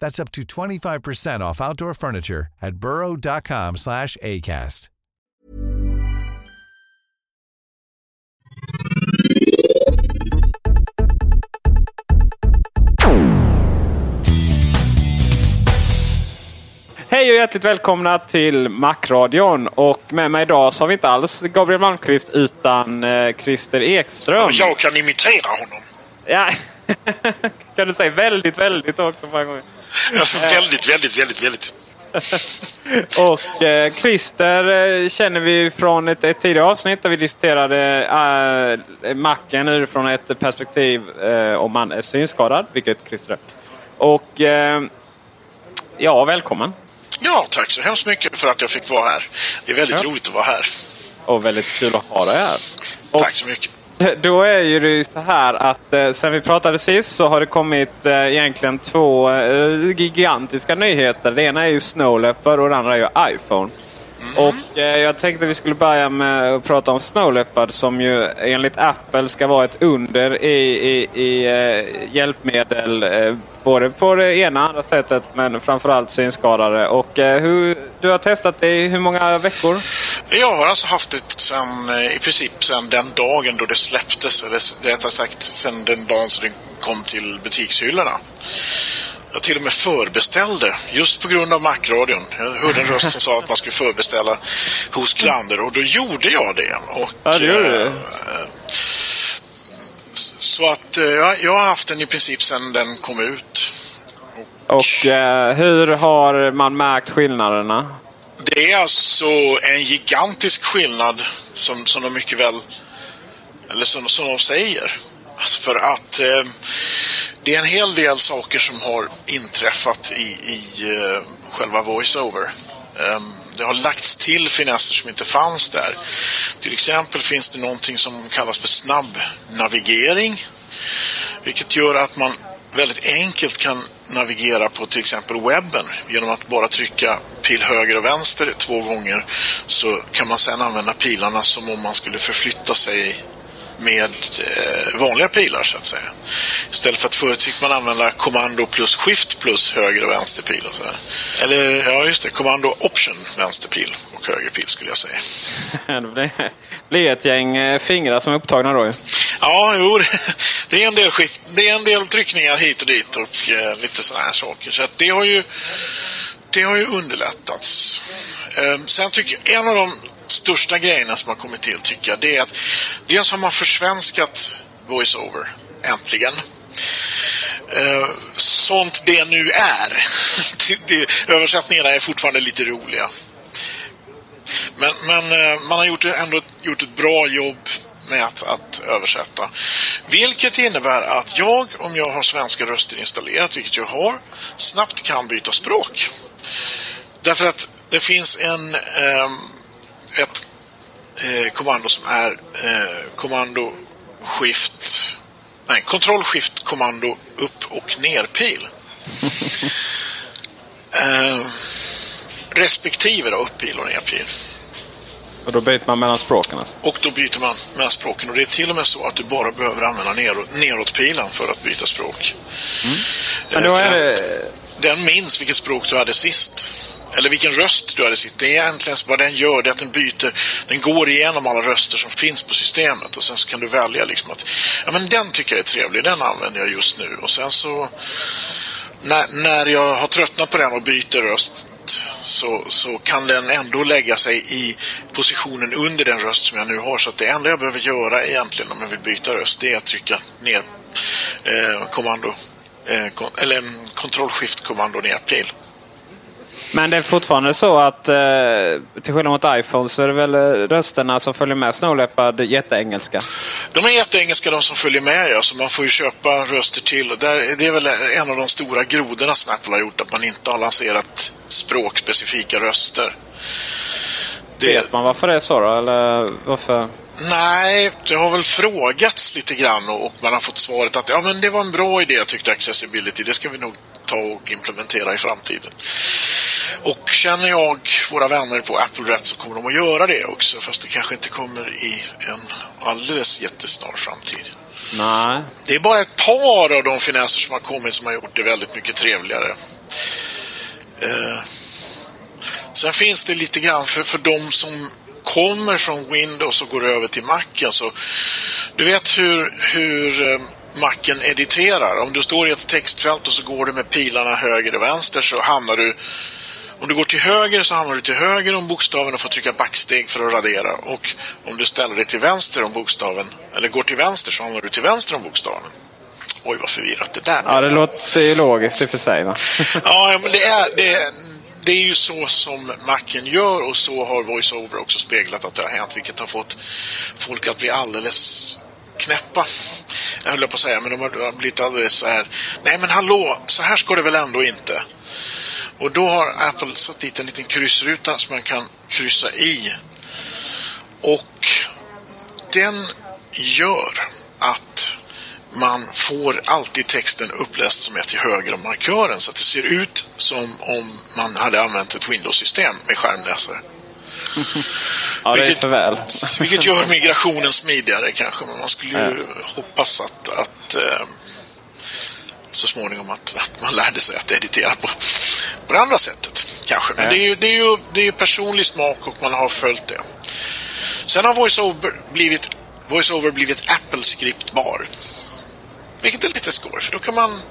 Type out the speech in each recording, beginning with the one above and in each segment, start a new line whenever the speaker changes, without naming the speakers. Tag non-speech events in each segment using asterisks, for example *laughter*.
That's up to 25% off outdoor furniture at burrow.com slash ACAST.
Hej och hjärtligt välkomna till Macradion. Och med mig idag så har vi inte alls Gabriel Malmqvist utan eh, Christer Ekström.
Jag kan imitera honom.
Ja. *laughs* kan du säga väldigt, väldigt också på en gång?
Alltså väldigt, väldigt, väldigt, väldigt. *laughs*
Och eh, Christer eh, känner vi från ett, ett tidigare avsnitt där vi diskuterade eh, macken utifrån ett perspektiv eh, om man är synskadad, vilket Christer är. Och eh, ja, välkommen.
Ja, tack så hemskt mycket för att jag fick vara här. Det är väldigt
Ja.
roligt att vara här.
Och väldigt kul att ha dig här. Och
Tack så mycket. *laughs*
Då är ju det så här att eh, sen vi pratade sist så har det kommit eh, egentligen två eh, gigantiska nyheter. Det ena är ju Snow Leopard och det andra är ju iPhone. Och eh, jag tänkte vi skulle börja med att prata om Snow Leopard som ju enligt Apple ska vara ett under i, i, i eh, hjälpmedel. Eh, både på det ena och andra sättet men framförallt synskadade. Och eh, hur, du har testat det i hur många veckor?
Jag har alltså haft det sen, eh, i princip sen den dagen då det släpptes. Eller rättare sagt sen den dagen som det kom till butikshyllorna. Jag till och med förbeställde, just på grund av Macradion. Jag hörde en röst som sa att man skulle förbeställa hos Klander och då gjorde jag det. Och,
Ja, det gjorde du.
eh, Så att eh, jag, har haft den i princip sedan den kom ut.
Och eh, hur har man märkt skillnaderna?
Det är alltså en gigantisk skillnad som, som de mycket väl, eller som, som de säger. Alltså för att eh, det är en hel del saker som har inträffat i, i uh, själva voiceover. Um, det har lagts till finesser som inte fanns där. Till exempel finns det någonting som kallas för snabbnavigering. Vilket gör att man väldigt enkelt kan navigera på till exempel webben genom att bara trycka pil höger och vänster två gånger så kan man sedan använda pilarna som om man skulle förflytta sig med eh, vanliga pilar så att säga. Istället för att förut fick man använda kommando plus skift plus höger och vänsterpil och sådär. Eller ja just det, kommando option vänsterpil och högerpil skulle jag säga. *laughs*
Det blir, ett gäng eh, fingrar som är upptagna då ju.
Ja, jo, det- det är en del, skift, det är en del tryckningar hit och dit och eh, lite sådana här saker. Så det har ju det har ju underlättats. Eh, sen tycker jag en av de största grejerna som har kommit till tycker jag det är att dels har man försvenskat voiceover äntligen. Eh, sånt det nu är. *laughs* översättningarna är fortfarande lite roliga. Men, men eh, man har gjort, ändå gjort ett bra jobb med att, att översätta. Vilket innebär att jag, om jag har svenska röster installerat, vilket jag har, snabbt kan byta språk. Därför att det finns en eh, ett eh, kommando som är eh, kommando skift nej, kontroll skift kommando upp och nerpil. *laughs* eh, respektive då upp pil och ner pil.
Och då byter man mellan språken alltså?
Och då byter man mellan språken. Och det är till och med så att du bara behöver använda neråt, neråtpilen för att byta språk.
Mm. Men då är det...
Den minns vilket språk du hade sist. Eller vilken röst du hade sitt. Det är egentligen vad den gör, det är att den byter, den går igenom alla röster som finns på systemet och sen så kan du välja liksom att, ja men den tycker jag är trevlig, den använder jag just nu. Och sen så, när, när jag har tröttnat på den och byter röst så, så kan den ändå lägga sig i positionen under den röst som jag nu har. Så att det enda jag behöver göra egentligen om jag vill byta röst det är att trycka ner eh, kommando eh, eller kontrollskiftkommando ner pil.
Men det är fortfarande så att eh, till skillnad mot iPhone så är det väl eh, rösterna som följer med Snow Leopard jätteengelska?
De är jätteengelska de som följer med ja, så man får ju köpa röster till. Där, det är väl en av de stora grodorna som Apple har gjort, att man inte har lanserat språkspecifika röster.
Det... Vet man varför det är så då, eller varför?
Nej, det har väl frågats lite grann och man har fått svaret att ja men det var en bra idé tyckte Accessibility. Det ska vi nog ta och implementera i framtiden. Och känner jag våra vänner på Apple rätt så kommer de att göra det också. Fast det kanske inte kommer i en alldeles jättesnar framtid.
Nej.
Det är bara ett par av de finesser som har kommit som har gjort det väldigt mycket trevligare. Eh, sen finns det lite grann för, för de som kommer från Windows och går över till Macen så du vet hur, hur eh, Macen editerar. Om du står i ett textfält och så går du med pilarna höger och vänster så hamnar du om du går till höger så hamnar du till höger om bokstaven och får trycka backsteg för att radera. Och om du ställer dig till vänster om bokstaven, eller går till vänster så hamnar du till vänster om bokstaven. Oj, vad förvirrat det där
Ja, det låter ju logiskt i och för sig. Va? *laughs*
ja, men det är, det, det är ju så som Macen gör och så har VoiceOver också speglat att det har hänt, vilket har fått folk att bli alldeles knäppa. Jag höll på att säga, men de har blivit alldeles så här. Nej, men hallå, så här ska det väl ändå inte. Och då har Apple satt dit en liten kryssruta som man kan kryssa i. Och den gör att man får alltid texten uppläst som är till höger om markören så att det ser ut som om man hade använt ett Windows-system med skärmläsare. *laughs*
ja, det är för väl.
vilket gör migrationen smidigare kanske, men man skulle ju ja. hoppas att, att äh, så småningom att, att man lärde sig att editera på, på det andra sättet. Kanske. Men ja. det är ju det är ju, det är personlig smak och man har följt det. Sen har VoiceOver blivit, VoiceOver blivit Apple-skriptbar. Vilket är lite skoj, för då kan man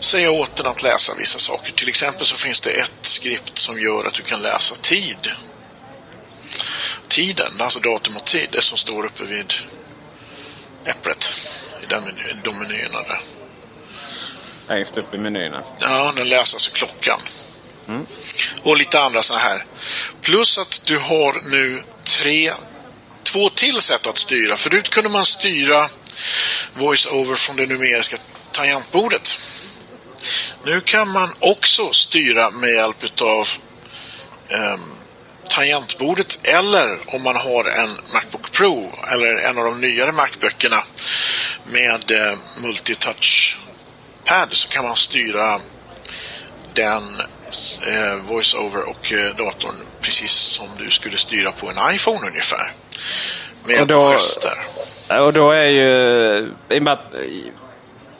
säga åt den att läsa vissa saker. Till exempel så finns det ett skript som gör att du kan läsa tid. Tiden, alltså datum och tid, det som står uppe vid äpplet i den de menyerna där.
Längst upp i menyn alltså.
Ja, den läser alltså klockan. Mm. Och lite andra sådana här. Plus att du har nu tre, två till sätt att styra. Förut kunde man styra voice-over från det numeriska tangentbordet. Nu kan man också styra med hjälp av um, tangentbordet eller om man har en Macbook Pro eller en av de nyare Macböckerna med uh, multitouch pad så kan man styra den eh, voice-over och eh, datorn precis som du skulle styra på en iPhone ungefär. Med och då, gester.
Och då är ju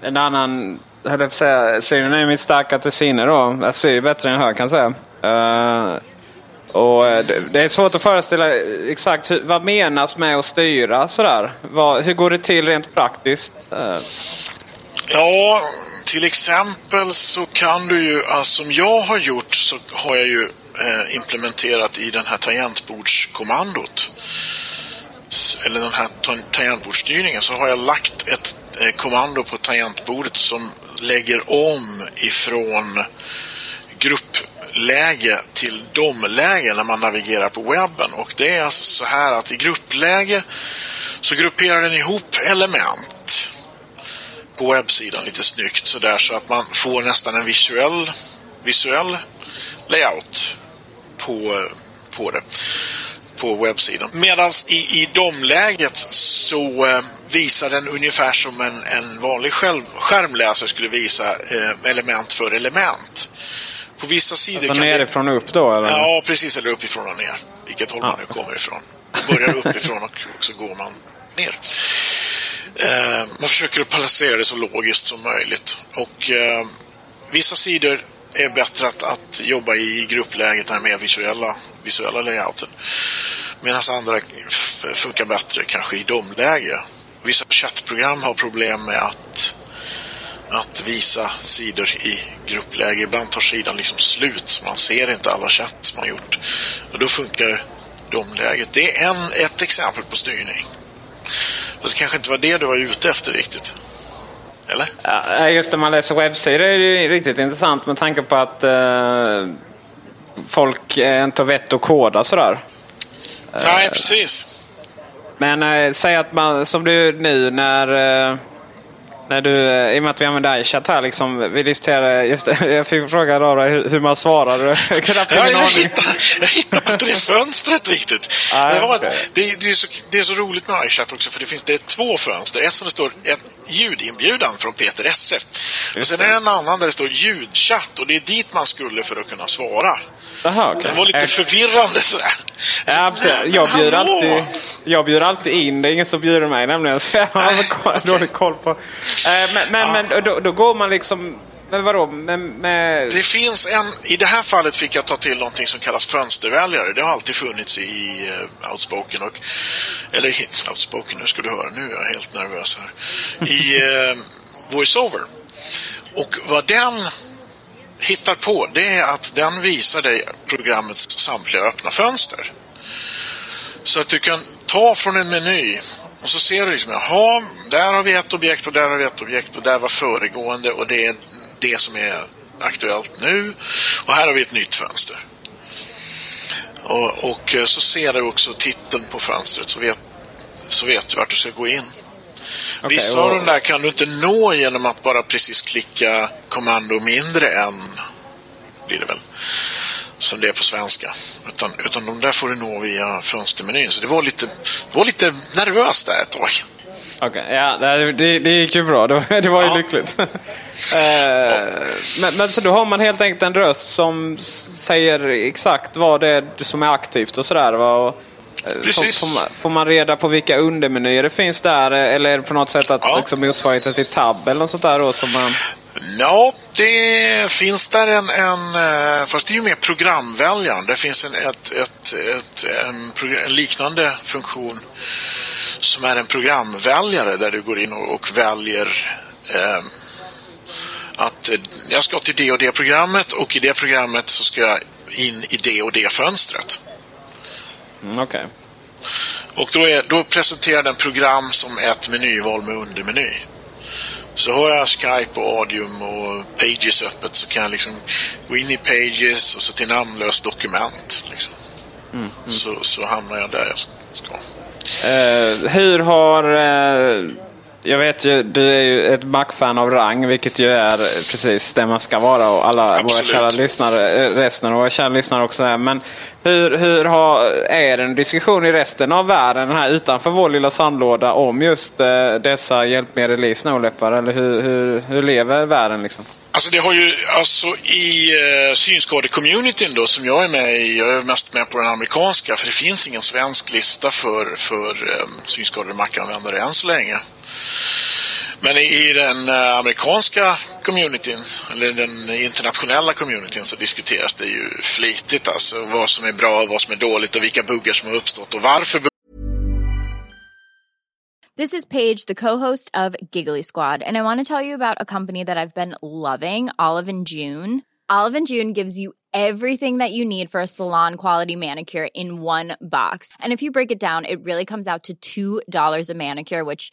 en annan, höll jag på säga, synen är mitt starkaste sinne då. Jag ser bättre än jag hör kan jag säga. Uh, och eh, det är svårt att föreställa exakt hur, vad menas med att styra sådär. Vad, hur går det till rent praktiskt? Uh.
Ja, till exempel så kan du ju, alltså som jag har gjort så har jag ju eh, implementerat i den här tangentbordskommandot. Eller den här tangentbordsstyrningen så har jag lagt ett eh, kommando på tangentbordet som lägger om ifrån gruppläge till domläge när man navigerar på webben. Och det är alltså så här att i gruppläge så grupperar den ihop element på webbsidan lite snyggt sådär så att man får nästan en visuell, visuell layout på, på det på webbsidan. Medan i, i domläget så eh, visar den ungefär som en, en vanlig själv, skärmläsare skulle visa eh, element för element. På vissa sidor
alltså kan nerifrån det... upp då? Eller?
Ja, precis. Eller uppifrån och ner. Vilket håll man nu kommer ifrån. börjar uppifrån och, och så går man ner. Eh, man försöker att placera det så logiskt som möjligt. Och eh, vissa sidor är bättre att, att jobba i gruppläget, den mer visuella, visuella layouten. Medan andra funkar bättre kanske i domläge. Vissa chattprogram har problem med att, att visa sidor i gruppläge. Ibland tar sidan liksom slut. Man ser inte alla chatt man gjort. Och då funkar domläget. Det är en, ett exempel på styrning. Det kanske inte var det du var ute efter riktigt. Eller?
Ja, just när man läser webbsidor är det riktigt intressant med tanke på att eh, folk inte har vett att koda sådär.
Nej, eh, precis.
Men äh, säg att man, som du nu när... Äh, när du, I och med att vi använder iChat här liksom. Vi diskuterade, just *laughs* jag fick fråga Rara hur, man svarar. *laughs*
Knappt ja, jag, hittade, jag hittade inte det fönstret riktigt. *laughs* Ah, det, var okay. det, det, är så, det är så roligt med iChat också för det finns det är två fönster. Ett som det står en ljudinbjudan från Peter Esse. Och sen är det en annan där det står ljudchatt och det är dit man skulle för att kunna svara.
Aha, okay.
Det var lite förvirrande sådär.
Ja, Jag bjuder, alltid, jag bjuder alltid in. Det är ingen som bjuder mig nämligen. Så *laughs* jag har dålig koll på. Eh, men, men, ja. men då, då, går man liksom... Men vadå? Med, med...
Det finns en... I det här fallet fick jag ta till någonting som kallas fönsterväljare. Det har alltid funnits i uh, Outspoken. Och, eller Outspoken, nu ska du höra. Nu är jag helt nervös här. I uh, *laughs* VoiceOver. Och vad den hittar på det är att den visar dig programmets samtliga öppna fönster. Så att du kan ta från en meny och så ser du liksom, jaha, där har vi ett objekt och där har vi ett objekt och där var föregående och det är det som är aktuellt nu och här har vi ett nytt fönster. Och, och så ser du också titeln på fönstret så vet, så vet du vart du ska gå in. Okay, Vissa av de där kan du inte nå genom att bara precis klicka kommando mindre än blir det väl som det är på svenska. Utan, utan de där får du nå via fönstermenyn. Så det var lite, det var lite nervöst där ett tag.
Okej, okay, ja, det, det gick ju bra. *laughs* Det var, det var ju ja. lyckligt. uh, *laughs* men, men, så då har man helt enkelt en röst som säger exakt vad det är som är aktivt och sådär. Va? Eh, Precis. Får, man, får, man, reda på vilka undermenyer det finns där? Eller är det på något sätt att ja. liksom motsvarigheten till tab eller något sånt där då som man...
Ja, det finns där en, en eh, fast det är ju mer programväljaren. Det finns en, ett, ett, ett, en, en liknande funktion som är en programväljare där du går in och, och väljer eh, att jag ska till det och det programmet och i det programmet så ska jag in i det och det fönstret.
Mm, Okej. Okay.
Och då, är, då presenterar den program som ett menyval med undermeny. Så har jag Skype och Audium och Pages öppet så kan jag liksom gå in i Pages och så till namnlöst dokument. Liksom. Mm, mm. Så, så hamnar jag där jag ska.
Uh, hur har uh jag vet ju, du är ju ett Mac-fan av rang, vilket ju är precis det man ska vara och alla Absolut. våra kära lyssnare, resten av våra kära lyssnare också är. Men hur, hur har, är det en diskussion i resten av världen här utanför vår lilla sandlåda om just eh, dessa hjälpmedel i Snowleopard? Eller hur, hur, hur lever världen liksom?
Alltså det har ju, alltså i eh, synskadecommunityn då som jag är med i, jag är mest med på den amerikanska för det finns ingen svensk lista för, för eh, synskadade Mac-användare än så länge. Men i den eh, amerikanska communityn, eller den internationella communityn så diskuteras det ju flitigt alltså vad som är bra och vad som är dåligt och vilka buggar som har uppstått och varför.
This is Paige, the co-host of Giggly Squad, and I want to tell you about a company that I've been loving, Olive and June. Olive and June gives you everything that you need for a salon quality manicure in one box. And if you break it down, it really comes out to $2 a manicure, which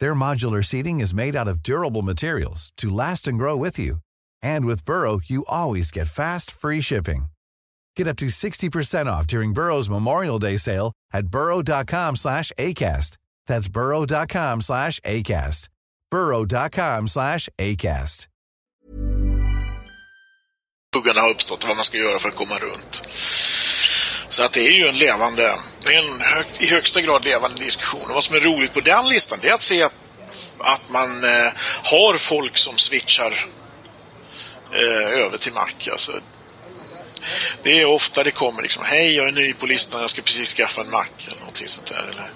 Their modular seating is made out of durable materials to last and grow with you. And with Burrow, you always get fast, free shipping. Get up to 60% off during Burrow's Memorial Day sale at burrow.com slash ACAST. That's burrow.com slash ACAST. burrow.com slash ACAST.
Huggarna har uppstått vad man ska göra för att komma runt. Så att det är ju en levande, det är en hög, i högsta grad levande diskussion. Och vad som är roligt på den listan det är att se att, att man eh, har folk som switchar eh, över till Mac. Alltså, det är ofta det kommer liksom, hej jag är ny på listan, jag ska precis skaffa en Mac eller någonting sånt där. Eller,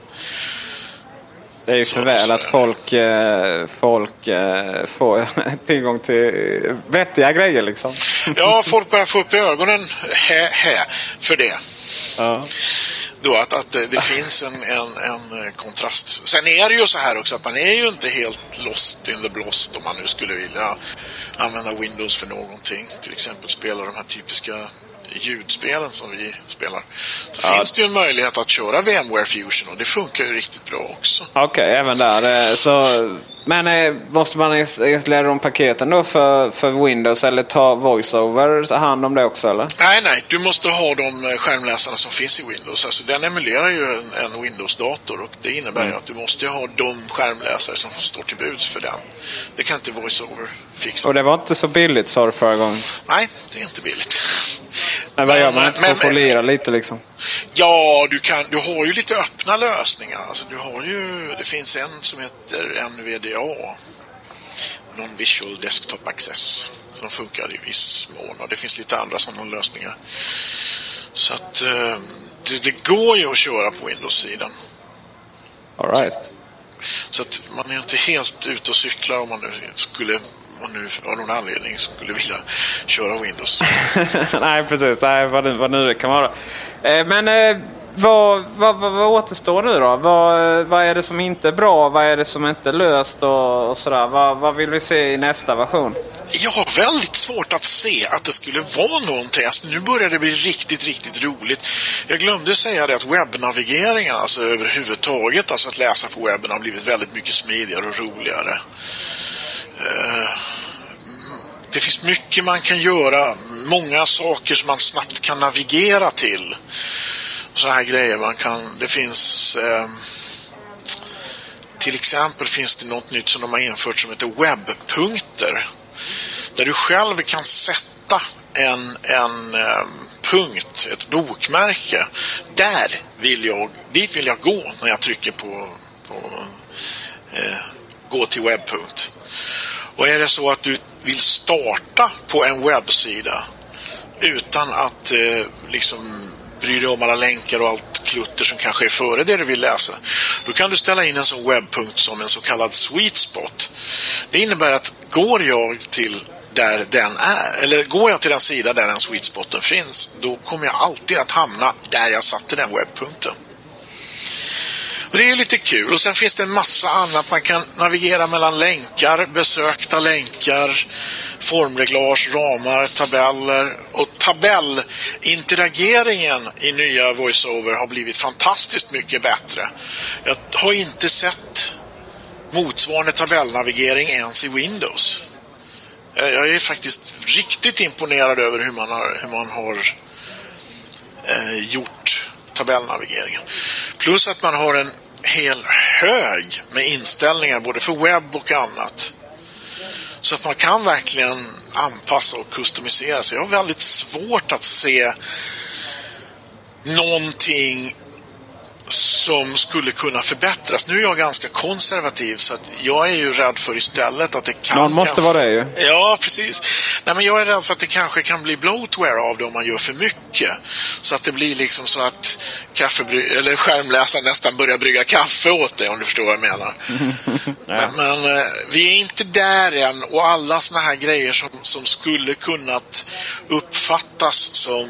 Det är ju för väl att folk, eh, folk eh, får *laughs* tillgång till vettiga grejer liksom.
ja, folk börjar få upp ögonen hä, hä, för det.
Ja.
Då att, att det, *laughs* finns en, en, en kontrast. Sen är det ju så här också att man är ju inte helt lost in the blåst om man nu skulle vilja använda Windows för någonting. Till exempel spela de här typiska ljudspelen som vi spelar. Så
Ja.
finns det ju en möjlighet att köra VMware Fusion och det funkar ju riktigt bra också.
Okej, även där. eh, Så, men eh, måste man ins- installera de paketen då för, för Windows eller ta VoiceOver hand om det också eller?
Nej, nej, du måste ha de eh, skärmläsarna som finns i Windows. Alltså den emulerar ju en, en Windows-dator och det innebär
Mm.
ju att du måste ha de skärmläsare som står till buds för den. Det kan inte VoiceOver fixa.
Och det var inte så billigt sa du förra gången.
Nej, det är inte billigt.
Men vad
Men-
gör man inte
men-
att få lira lite liksom?
Ja, du, kan, du har ju lite öppna lösningar. Alltså, du har ju, det finns en som heter NVDA. Non-Visual Desktop Access. Som funkar i viss mån. Och det finns lite andra sådana lösningar. Så att eh, det, det går ju att köra på Windows-sidan.
All right.
Så att man är inte helt ute och cyklar om man nu skulle, om nu av någon anledning skulle vilja köra Windows. *laughs*
Nej, precis. Nej, vad, vad nu det kan vara. Eh, men eh, vad, vad, vad, vad återstår nu då? Vad, vad är det som inte är bra? Vad är det som inte är löst och, och sådär? Vad, vad vill vi se i nästa version?
Jag har väldigt svårt att se att det skulle vara någonting. Alltså, nu börjar det bli riktigt, riktigt roligt. Jag glömde säga det att webbnavigeringen, alltså överhuvudtaget, alltså att läsa på webben har blivit väldigt mycket smidigare och roligare. Uh... Det finns mycket man kan göra, många saker som man snabbt kan navigera till. Sådana här grejer man kan, det finns eh, till exempel finns det något nytt som de har infört som heter webbpunkter. Där du själv kan sätta en, en um, punkt, ett bokmärke. Där vill jag, dit vill jag gå när jag trycker på, på eh, gå till webbpunkt. Och är det så att du vill starta på en webbsida utan att eh, liksom bry dig om alla länkar och allt klutter som kanske är före det du vill läsa. Då kan du ställa in en sån webbpunkt som en så kallad sweet spot. Det innebär att går jag till där den är, eller går jag till den sida där den sweet spoten finns, då kommer jag alltid att hamna där jag satte den webbpunkten. Och det är lite kul. Och sen finns det en massa annat. Man kan navigera mellan länkar, besökta länkar, formreglage, ramar, tabeller. Och tabellinterageringen i nya VoiceOver har blivit fantastiskt mycket bättre. Jag har inte sett motsvarande tabellnavigering ens i Windows. Jag är faktiskt riktigt imponerad över hur man har, hur man har eh, gjort tabellnavigeringen. Plus att man har en hel hög med inställningar både för webb och annat. Så att man kan verkligen anpassa och customisera. sig. Jag har väldigt svårt att se någonting som skulle kunna förbättras. Nu är jag ganska konservativ så att jag är ju rädd för istället att det kan...
Någon måste
kanske...
vara det ju.
Ja, precis. Nej, men jag är rädd för att det kanske kan bli bloatware av det om man gör för mycket. Så att det blir liksom så att kaffebry... eller skärmläsaren nästan börjar brygga kaffe åt dig om du förstår vad jag menar. *laughs* men, men eh, vi är inte där än och alla såna här grejer som, som skulle kunnat uppfattas som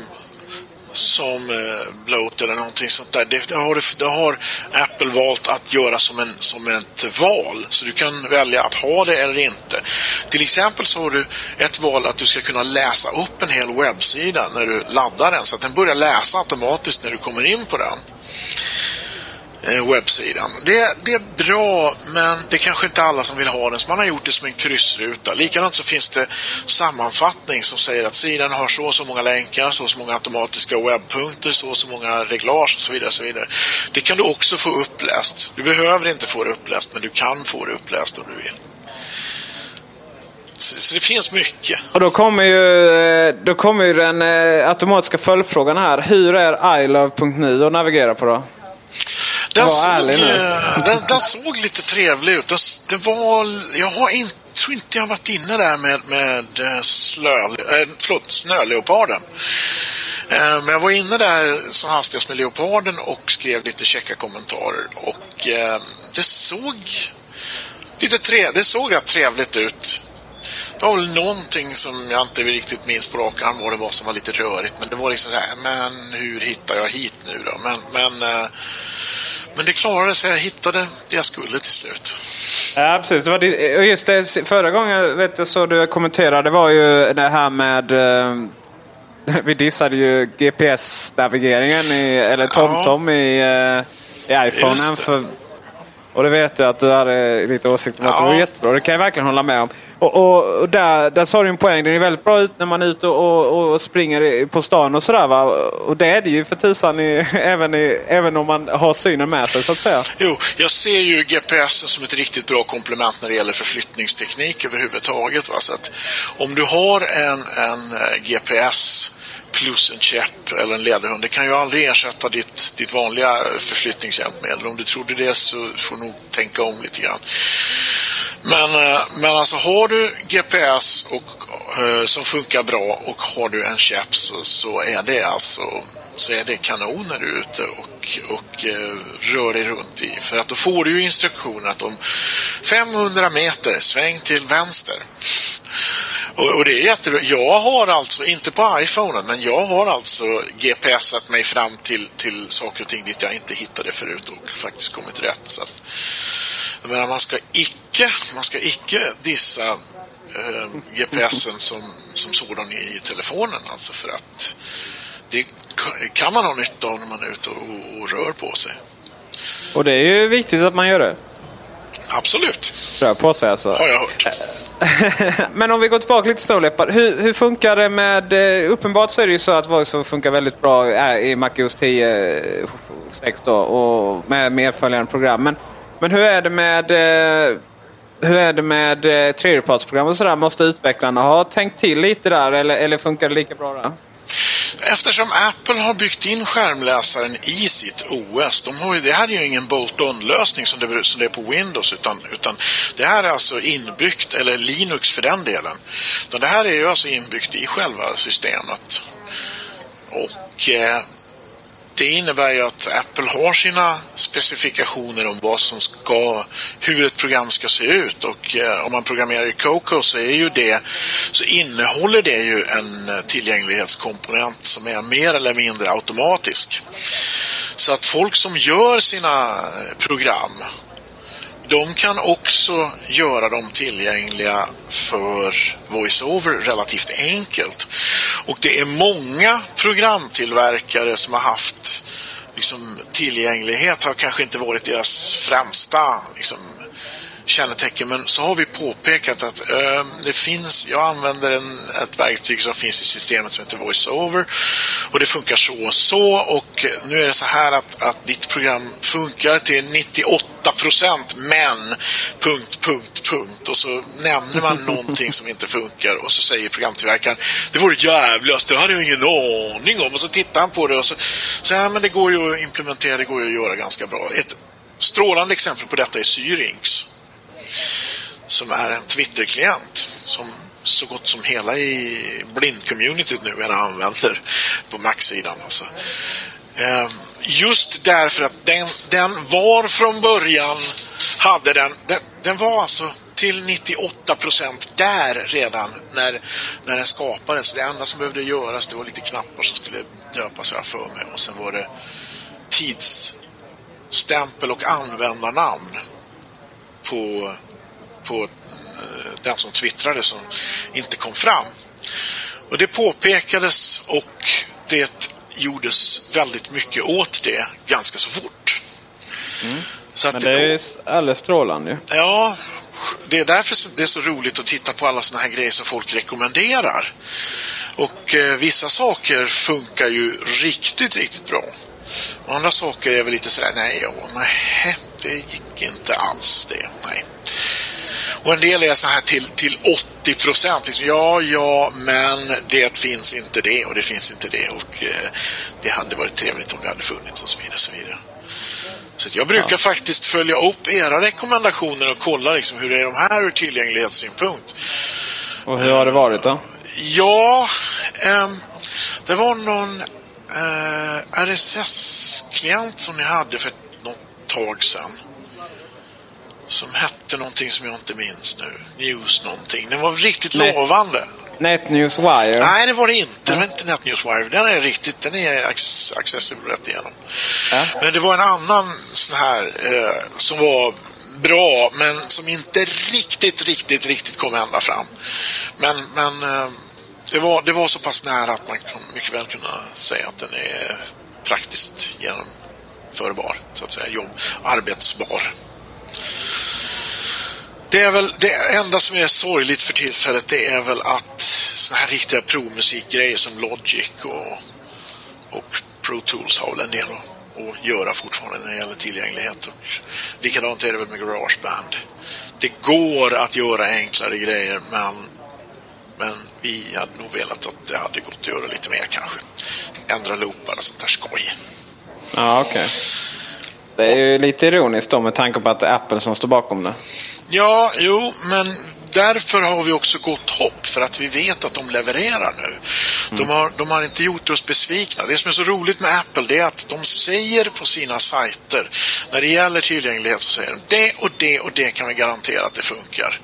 som eh, bloat eller någonting sånt där. Det, det, har, det har Apple valt att göra som, en, som ett val. Så du kan välja att ha det eller inte. Till exempel så har du ett val att du ska kunna läsa upp en hel webbsida när du laddar den. Så att den börjar läsa automatiskt när du kommer in på den Eh, webbsidan. Det, det, är bra, men det är kanske inte alla som vill ha den, så man har gjort det som en kryssruta. Likadant så finns det sammanfattning som säger att sidan har så och så många länkar, så och så många automatiska webbpunkter, så och så många reglage och så vidare. Så vidare. Det kan du också få uppläst. Du behöver inte få det uppläst, men du kan få det uppläst om du vill. Så, det finns mycket.
Och då kommer ju, eh, då kommer ju den eh, automatiska följdfrågan här. Hur är ilove.nu att navigera på då?
Den såg, den, den, såg lite trevlig ut. Det var, jag har inte, tror inte jag har varit inne där med, med slö, äh, förlåt, snöleoparden. Äh, men jag var inne där som hastigast med leoparden och skrev lite checka kommentarer. Och äh, det såg lite tre, det såg rätt trevligt ut. Det var väl någonting som jag inte riktigt minns på rak arm vad det var som var lite rörigt. Men det var liksom så här, men hur hittar jag hit nu då? Men, men men det klarade sig. Jag hittade det jag skulle till slut.
Ja, precis. Det var det, just det, förra gången vet jag, så du kommenterade var ju det här med... Eh, *laughs* vi dissade ju GPS-navigeringen, eller TomTom ja. i, eh, i iPhonen. För, och det vet jag att du hade lite åsikter om ja. att det var jättebra. Det kan jag verkligen hålla med om. Och, och, och, där, där sa du en poäng. Den är väldigt bra ut när man är ute och, och, springer på stan och sådär va. Och det är det ju för tusan i, *laughs* även, i, även om man har synen med sig så att säga.
Jo, jag ser ju GPS som ett riktigt bra komplement när det gäller förflyttningsteknik överhuvudtaget. Va? Så att om du har en, en eh, GPS plus en käpp eller en ledarhund. Det kan ju aldrig ersätta ditt, ditt vanliga eh, förflyttningshjälpmedel. Om du trodde det så får du nog tänka om lite grann. Men, eh, men alltså har du GPS och, Eh, som funkar bra och har du en käpp så, så är det alltså så är det kanon när du är ute och, och eh, rör dig runt i. För att då får du ju instruktioner att om 500 meter sväng till vänster. Och, och, det är jättebra. Jag har alltså, inte på iPhonen, men jag har alltså GPSat mig fram till, till saker och ting dit jag inte hittade förut och faktiskt kommit rätt. Så att, jag menar, man ska icke, man ska icke dissa eh, GPSen som, som sådan i, i telefonen alltså för att det kan man ha nytta av när man är ute och, och rör på sig.
Och det är ju viktigt att man gör det.
Absolut.
Rör på sig alltså.
Har jag hört. *laughs*
Men om vi går tillbaka lite Snowleopard. Hur, hur funkar det med... Eh, uppenbart så är det ju så att VoiceOver funkar väldigt bra i MacOS 10 6 då och med medföljande program. Men Men hur är det med eh, hur är det med eh, tredjepartsprogram och sådär? Måste utvecklarna ha tänkt till lite där eller, eller funkar det lika bra där?
Eftersom Apple har byggt in skärmläsaren i sitt OS, de har ju, det här är ju ingen bolt-on-lösning som det, som det är på Windows, utan, utan det här är alltså inbyggt, eller Linux för den delen. det här är ju alltså inbyggt i själva systemet. Och eh, det innebär ju att Apple har sina specifikationer om vad som ska, hur ett program ska se ut och eh, om man programmerar i Coco så är ju det, så innehåller det ju en tillgänglighetskomponent som är mer eller mindre automatisk. Så att folk som gör sina program de kan också göra dem tillgängliga för VoiceOver relativt enkelt. Och det är många programtillverkare som har haft liksom, tillgänglighet har kanske inte varit deras främsta liksom, kännetecken. Men så har vi påpekat att eh, det finns, jag använder en, ett verktyg som finns i systemet som heter VoiceOver och det funkar så och så och nu är det så här att, att ditt program funkar till 98 procent men punkt, punkt, punkt och så nämner man *laughs* någonting som inte funkar och så säger programtillverkaren det vore jävligast, det hade jag ingen aning om och så tittar han på det och så, ja men det går ju att implementera, det går ju att göra ganska bra. Ett strålande exempel på detta är Syrinx som är en Twitter-klient som så gott som hela i blind-communityt nu är använder på Mac-sidan. Alltså. Ehm, just därför att den, den var från början hade den, den, den var alltså till 98 procent där redan när, när den skapades. Det enda som behövde göras det var lite knappar som skulle döpas jag för mig och sen var det tidsstämpel och användarnamn på, på eh, den som twittrade som inte kom fram. Och det påpekades och det gjordes väldigt mycket åt det ganska så fort.
Mm. Så Men det är ju alldeles strålande
Ja, det är därför det är så roligt att titta på alla såna här grejer som folk rekommenderar. Och eh, vissa saker funkar ju riktigt, riktigt bra. Och andra saker är väl lite sådär, nej, ja, nej, det gick inte alls det, nej. Och en del är så här till, till 80 procent. Liksom, ja, ja, men det finns inte det och det finns inte det och eh, det hade varit trevligt om det hade funnits och så vidare. Och så vidare. Så jag brukar ja. faktiskt följa upp era rekommendationer och kolla liksom, hur är de här ur tillgänglighetssynpunkt.
Och hur har det varit då?
Ja, eh, det var någon eh, RSS-klient som ni hade för tag sedan som hette någonting som jag inte minns nu. News någonting. Den var riktigt Net lovande.
NetNewsWire?
Nej, det var det inte. Det var inte NetNewsWire. Den är riktigt, den är accessible rätt igenom. Ja. Men det var en annan sån här eh, som var bra, men som inte riktigt, riktigt, riktigt kom ända fram. Men, men eh, det, var, det var så pass nära att man mycket väl kunna säga att den är praktiskt förbar, så att säga, jobb, arbetsbar. Det är väl det enda som är sorgligt för tillfället det är väl att såna här riktiga provmusikgrejer som Logic och, och Pro Tools har väl en del att, att göra fortfarande när det gäller tillgänglighet. Och likadant är det väl med Garageband. Det går att göra enklare grejer men, men vi hade nog velat att det hade gått att göra lite mer kanske. Ändra loopar och sånt där skoj.
Ja, okej. Okay. Det är ju lite ironiskt då med tanke på att det är Apple som står bakom det.
Ja, jo, men därför har vi också gott hopp för att vi vet att de levererar nu. Mm. De, har, de har inte gjort oss besvikna. Det som är så roligt med Apple det är att de säger på sina sajter när det gäller tillgänglighet så säger de det och det och det kan vi garantera att det funkar.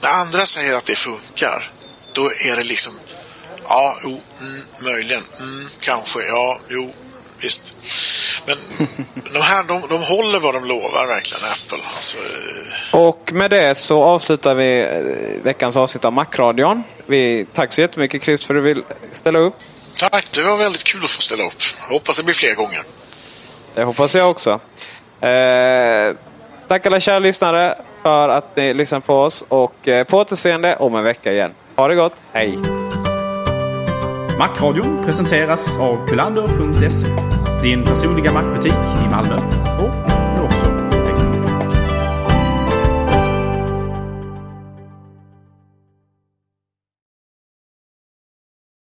När andra säger att det funkar då är det liksom ja, jo, mm, möjligen, mm, kanske, ja, jo, visst. Men de här, de, de håller vad de lovar verkligen, Apple. Alltså,
eh. och med det så avslutar vi eh, veckans avsnitt av Macradion. Vi, tack så jättemycket Chris för att du vill ställa upp.
Tack, det var väldigt kul att få ställa upp. Jag hoppas det blir fler gånger.
Det hoppas jag också. Eh, tack alla kära lyssnare för att ni lyssnar på oss och eh, på återseende om en vecka igen. Ha det gott, hej!
Macradion presenteras av kulander.se din personliga mackbutik i Malmö.